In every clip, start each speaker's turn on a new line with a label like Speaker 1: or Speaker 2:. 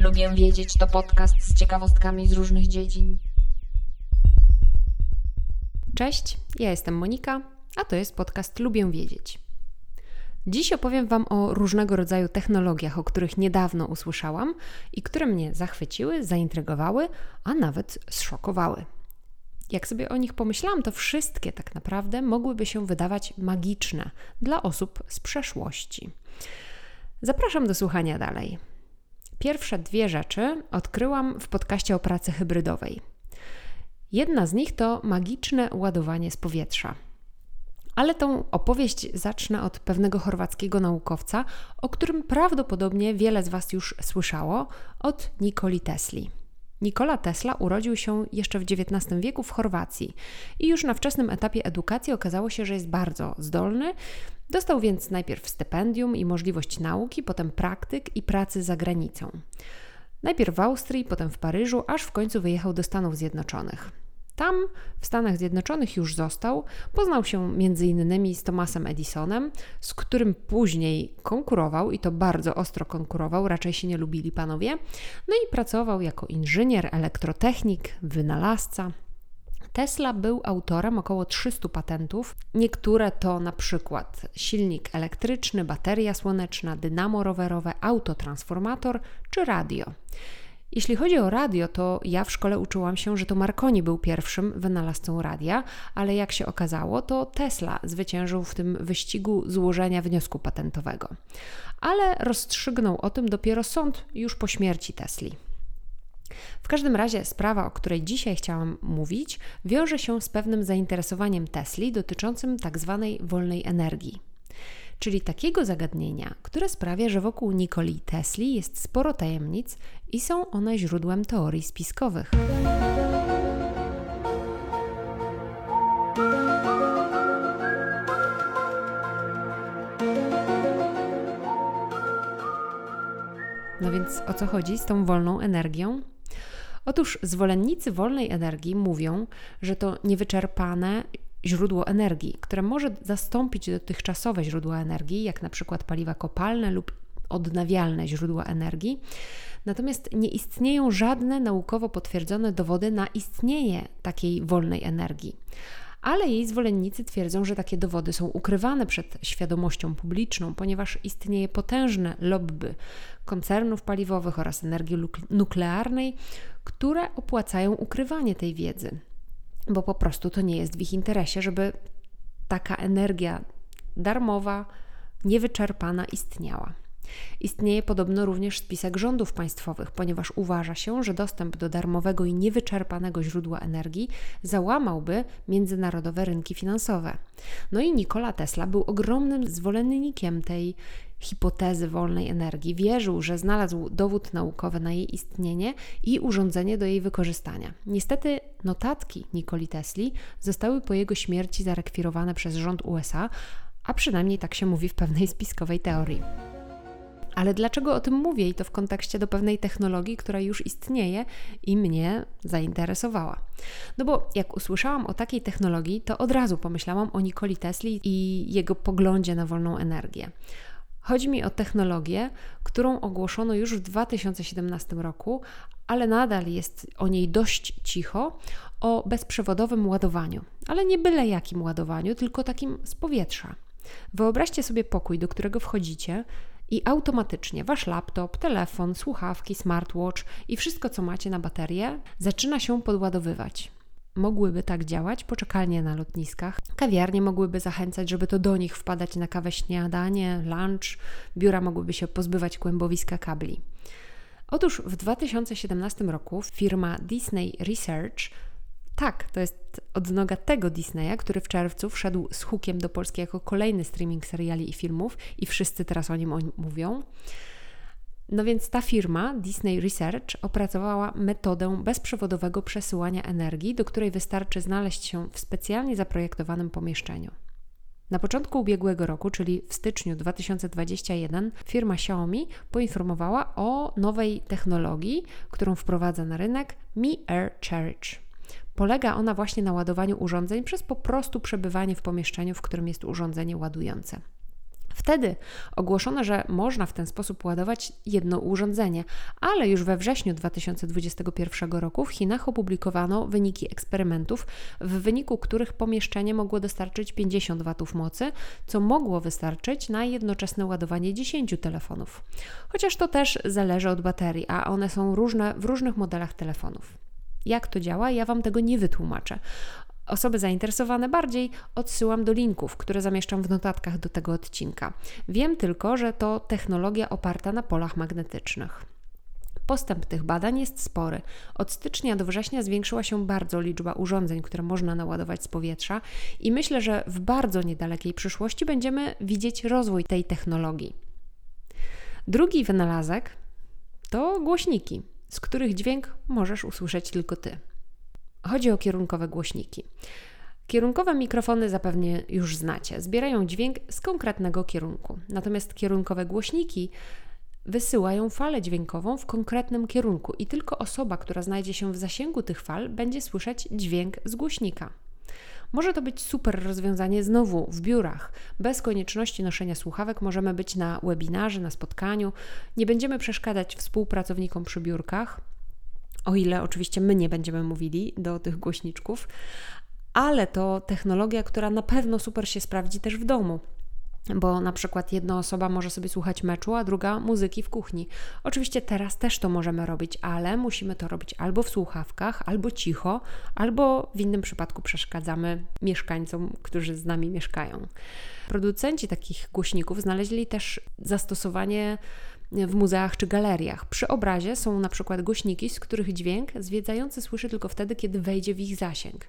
Speaker 1: Lubię wiedzieć to podcast z ciekawostkami z różnych dziedzin.
Speaker 2: Cześć, ja jestem Monika, a to jest podcast Lubię wiedzieć. Dziś opowiem Wam o różnego rodzaju technologiach, o których niedawno usłyszałam i które mnie zachwyciły, zaintrygowały, a nawet zszokowały. Jak sobie o nich pomyślałam, to wszystkie tak naprawdę mogłyby się wydawać magiczne dla osób z przeszłości. Zapraszam do słuchania dalej. Pierwsze dwie rzeczy odkryłam w podcaście o pracy hybrydowej. Jedna z nich to magiczne ładowanie z powietrza. Ale tą opowieść zacznę od pewnego chorwackiego naukowca, o którym prawdopodobnie wiele z Was już słyszało, od Nikoli Tesli. Nikola Tesla urodził się jeszcze w XIX wieku w Chorwacji i już na wczesnym etapie edukacji okazało się, że jest bardzo zdolny. Dostał więc najpierw stypendium i możliwość nauki, potem praktyk i pracy za granicą. Najpierw w Austrii, potem w Paryżu, aż w końcu wyjechał do Stanów Zjednoczonych. Tam, w Stanach Zjednoczonych, już został. Poznał się innymi z Thomasem Edisonem, z którym później konkurował i to bardzo ostro konkurował, raczej się nie lubili panowie. No i pracował jako inżynier, elektrotechnik, wynalazca. Tesla był autorem około 300 patentów. Niektóre to na przykład silnik elektryczny, bateria słoneczna, dynamo rowerowe, autotransformator czy radio. Jeśli chodzi o radio, to ja w szkole uczyłam się, że to Marconi był pierwszym wynalazcą radia, ale jak się okazało, to Tesla zwyciężył w tym wyścigu złożenia wniosku patentowego. Ale rozstrzygnął o tym dopiero sąd już po śmierci Tesli. W każdym razie sprawa, o której dzisiaj chciałam mówić, wiąże się z pewnym zainteresowaniem Tesli dotyczącym tak zwanej wolnej energii czyli takiego zagadnienia, które sprawia, że wokół Nikoli Tesli jest sporo tajemnic i są one źródłem teorii spiskowych. No więc o co chodzi z tą wolną energią? Otóż zwolennicy wolnej energii mówią, że to niewyczerpane źródło energii, które może zastąpić dotychczasowe źródła energii, jak na przykład paliwa kopalne lub odnawialne źródła energii. Natomiast nie istnieją żadne naukowo potwierdzone dowody na istnienie takiej wolnej energii. Ale jej zwolennicy twierdzą, że takie dowody są ukrywane przed świadomością publiczną, ponieważ istnieje potężne lobby koncernów paliwowych oraz energii nuklearnej, które opłacają ukrywanie tej wiedzy bo po prostu to nie jest w ich interesie, żeby taka energia darmowa, niewyczerpana istniała. Istnieje podobno również spisek rządów państwowych, ponieważ uważa się, że dostęp do darmowego i niewyczerpanego źródła energii załamałby międzynarodowe rynki finansowe. No i Nikola Tesla był ogromnym zwolennikiem tej hipotezy wolnej energii. Wierzył, że znalazł dowód naukowy na jej istnienie i urządzenie do jej wykorzystania. Niestety notatki Nikoli Tesli zostały po jego śmierci zarekwirowane przez rząd USA, a przynajmniej tak się mówi w pewnej spiskowej teorii. Ale dlaczego o tym mówię i to w kontekście do pewnej technologii, która już istnieje i mnie zainteresowała? No bo jak usłyszałam o takiej technologii, to od razu pomyślałam o Nikoli Tesli i jego poglądzie na wolną energię. Chodzi mi o technologię, którą ogłoszono już w 2017 roku, ale nadal jest o niej dość cicho, o bezprzewodowym ładowaniu. Ale nie byle jakim ładowaniu, tylko takim z powietrza. Wyobraźcie sobie pokój, do którego wchodzicie i automatycznie wasz laptop, telefon, słuchawki, smartwatch i wszystko, co macie na baterię, zaczyna się podładowywać mogłyby tak działać, poczekalnie na lotniskach. Kawiarnie mogłyby zachęcać, żeby to do nich wpadać na kawę śniadanie, lunch, biura mogłyby się pozbywać kłębowiska kabli. Otóż w 2017 roku firma Disney Research tak, to jest odnoga tego Disneya, który w czerwcu wszedł z hukiem do Polski jako kolejny streaming seriali i filmów i wszyscy teraz o nim mówią. No więc ta firma, Disney Research, opracowała metodę bezprzewodowego przesyłania energii, do której wystarczy znaleźć się w specjalnie zaprojektowanym pomieszczeniu. Na początku ubiegłego roku, czyli w styczniu 2021, firma Xiaomi poinformowała o nowej technologii, którą wprowadza na rynek Mi Air Charge. Polega ona właśnie na ładowaniu urządzeń przez po prostu przebywanie w pomieszczeniu, w którym jest urządzenie ładujące. Wtedy ogłoszono, że można w ten sposób ładować jedno urządzenie, ale już we wrześniu 2021 roku w Chinach opublikowano wyniki eksperymentów, w wyniku których pomieszczenie mogło dostarczyć 50 W mocy, co mogło wystarczyć na jednoczesne ładowanie 10 telefonów. Chociaż to też zależy od baterii, a one są różne w różnych modelach telefonów. Jak to działa, ja Wam tego nie wytłumaczę. Osoby zainteresowane bardziej odsyłam do linków, które zamieszczam w notatkach do tego odcinka. Wiem tylko, że to technologia oparta na polach magnetycznych. Postęp tych badań jest spory. Od stycznia do września zwiększyła się bardzo liczba urządzeń, które można naładować z powietrza, i myślę, że w bardzo niedalekiej przyszłości będziemy widzieć rozwój tej technologii. Drugi wynalazek to głośniki, z których dźwięk możesz usłyszeć tylko ty. Chodzi o kierunkowe głośniki. Kierunkowe mikrofony zapewne już znacie. Zbierają dźwięk z konkretnego kierunku. Natomiast kierunkowe głośniki wysyłają falę dźwiękową w konkretnym kierunku i tylko osoba, która znajdzie się w zasięgu tych fal, będzie słyszeć dźwięk z głośnika. Może to być super rozwiązanie znowu w biurach. Bez konieczności noszenia słuchawek możemy być na webinarze, na spotkaniu. Nie będziemy przeszkadzać współpracownikom przy biurkach, o ile oczywiście my nie będziemy mówili do tych głośniczków, ale to technologia, która na pewno super się sprawdzi też w domu bo na przykład jedna osoba może sobie słuchać meczu, a druga muzyki w kuchni. Oczywiście teraz też to możemy robić, ale musimy to robić albo w słuchawkach, albo cicho, albo w innym przypadku przeszkadzamy mieszkańcom, którzy z nami mieszkają. Producenci takich głośników znaleźli też zastosowanie w muzeach czy galeriach. Przy obrazie są na przykład głośniki, z których dźwięk zwiedzający słyszy tylko wtedy, kiedy wejdzie w ich zasięg.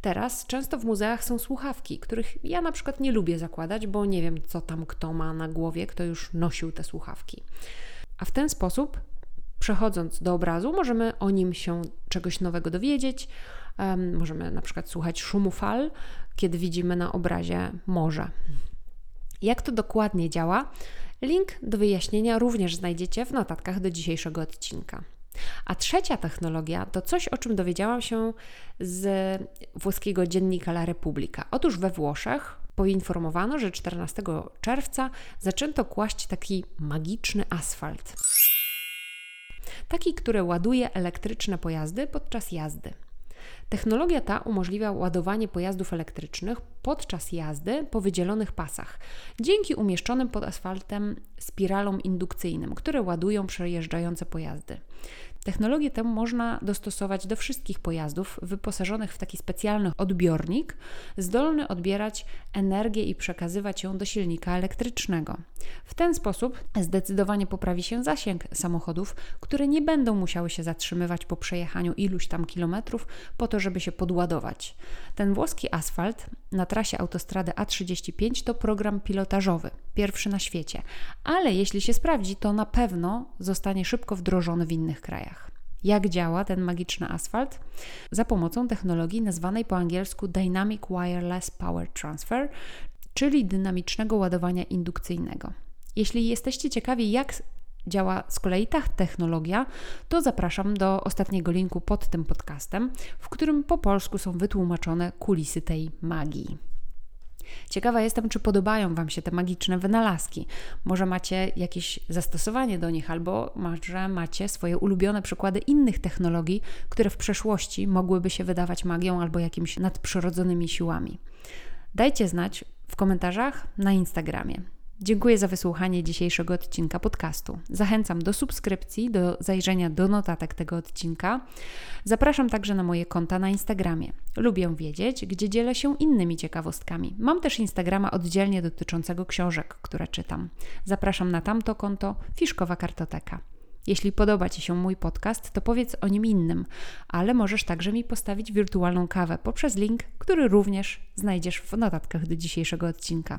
Speaker 2: Teraz często w muzeach są słuchawki, których ja na przykład nie lubię zakładać, bo nie wiem, co tam kto ma na głowie, kto już nosił te słuchawki. A w ten sposób, przechodząc do obrazu, możemy o nim się czegoś nowego dowiedzieć. Um, możemy na przykład słuchać szumu fal, kiedy widzimy na obrazie morze. Jak to dokładnie działa? Link do wyjaśnienia również znajdziecie w notatkach do dzisiejszego odcinka. A trzecia technologia to coś, o czym dowiedziałam się z włoskiego dziennika La Repubblica. Otóż we Włoszech poinformowano, że 14 czerwca zaczęto kłaść taki magiczny asfalt. Taki, który ładuje elektryczne pojazdy podczas jazdy. Technologia ta umożliwia ładowanie pojazdów elektrycznych podczas jazdy po wydzielonych pasach, dzięki umieszczonym pod asfaltem spiralom indukcyjnym, które ładują przejeżdżające pojazdy. Technologię tę można dostosować do wszystkich pojazdów wyposażonych w taki specjalny odbiornik, zdolny odbierać energię i przekazywać ją do silnika elektrycznego. W ten sposób zdecydowanie poprawi się zasięg samochodów, które nie będą musiały się zatrzymywać po przejechaniu iluś tam kilometrów po to, żeby się podładować. Ten włoski asfalt na trasie autostrady A35 to program pilotażowy, pierwszy na świecie, ale jeśli się sprawdzi, to na pewno zostanie szybko wdrożony w innych krajach. Jak działa ten magiczny asfalt? Za pomocą technologii nazwanej po angielsku Dynamic Wireless Power Transfer, czyli dynamicznego ładowania indukcyjnego. Jeśli jesteście ciekawi, jak działa z kolei ta technologia, to zapraszam do ostatniego linku pod tym podcastem, w którym po polsku są wytłumaczone kulisy tej magii. Ciekawa jestem, czy podobają Wam się te magiczne wynalazki. Może macie jakieś zastosowanie do nich, albo może macie swoje ulubione przykłady innych technologii, które w przeszłości mogłyby się wydawać magią albo jakimiś nadprzyrodzonymi siłami. Dajcie znać w komentarzach na Instagramie. Dziękuję za wysłuchanie dzisiejszego odcinka podcastu. Zachęcam do subskrypcji, do zajrzenia do notatek tego odcinka. Zapraszam także na moje konta na Instagramie. Lubię wiedzieć, gdzie dzielę się innymi ciekawostkami. Mam też Instagrama oddzielnie dotyczącego książek, które czytam. Zapraszam na tamto konto Fiszkowa Kartoteka. Jeśli podoba Ci się mój podcast, to powiedz o nim innym, ale możesz także mi postawić wirtualną kawę poprzez link, który również znajdziesz w notatkach do dzisiejszego odcinka.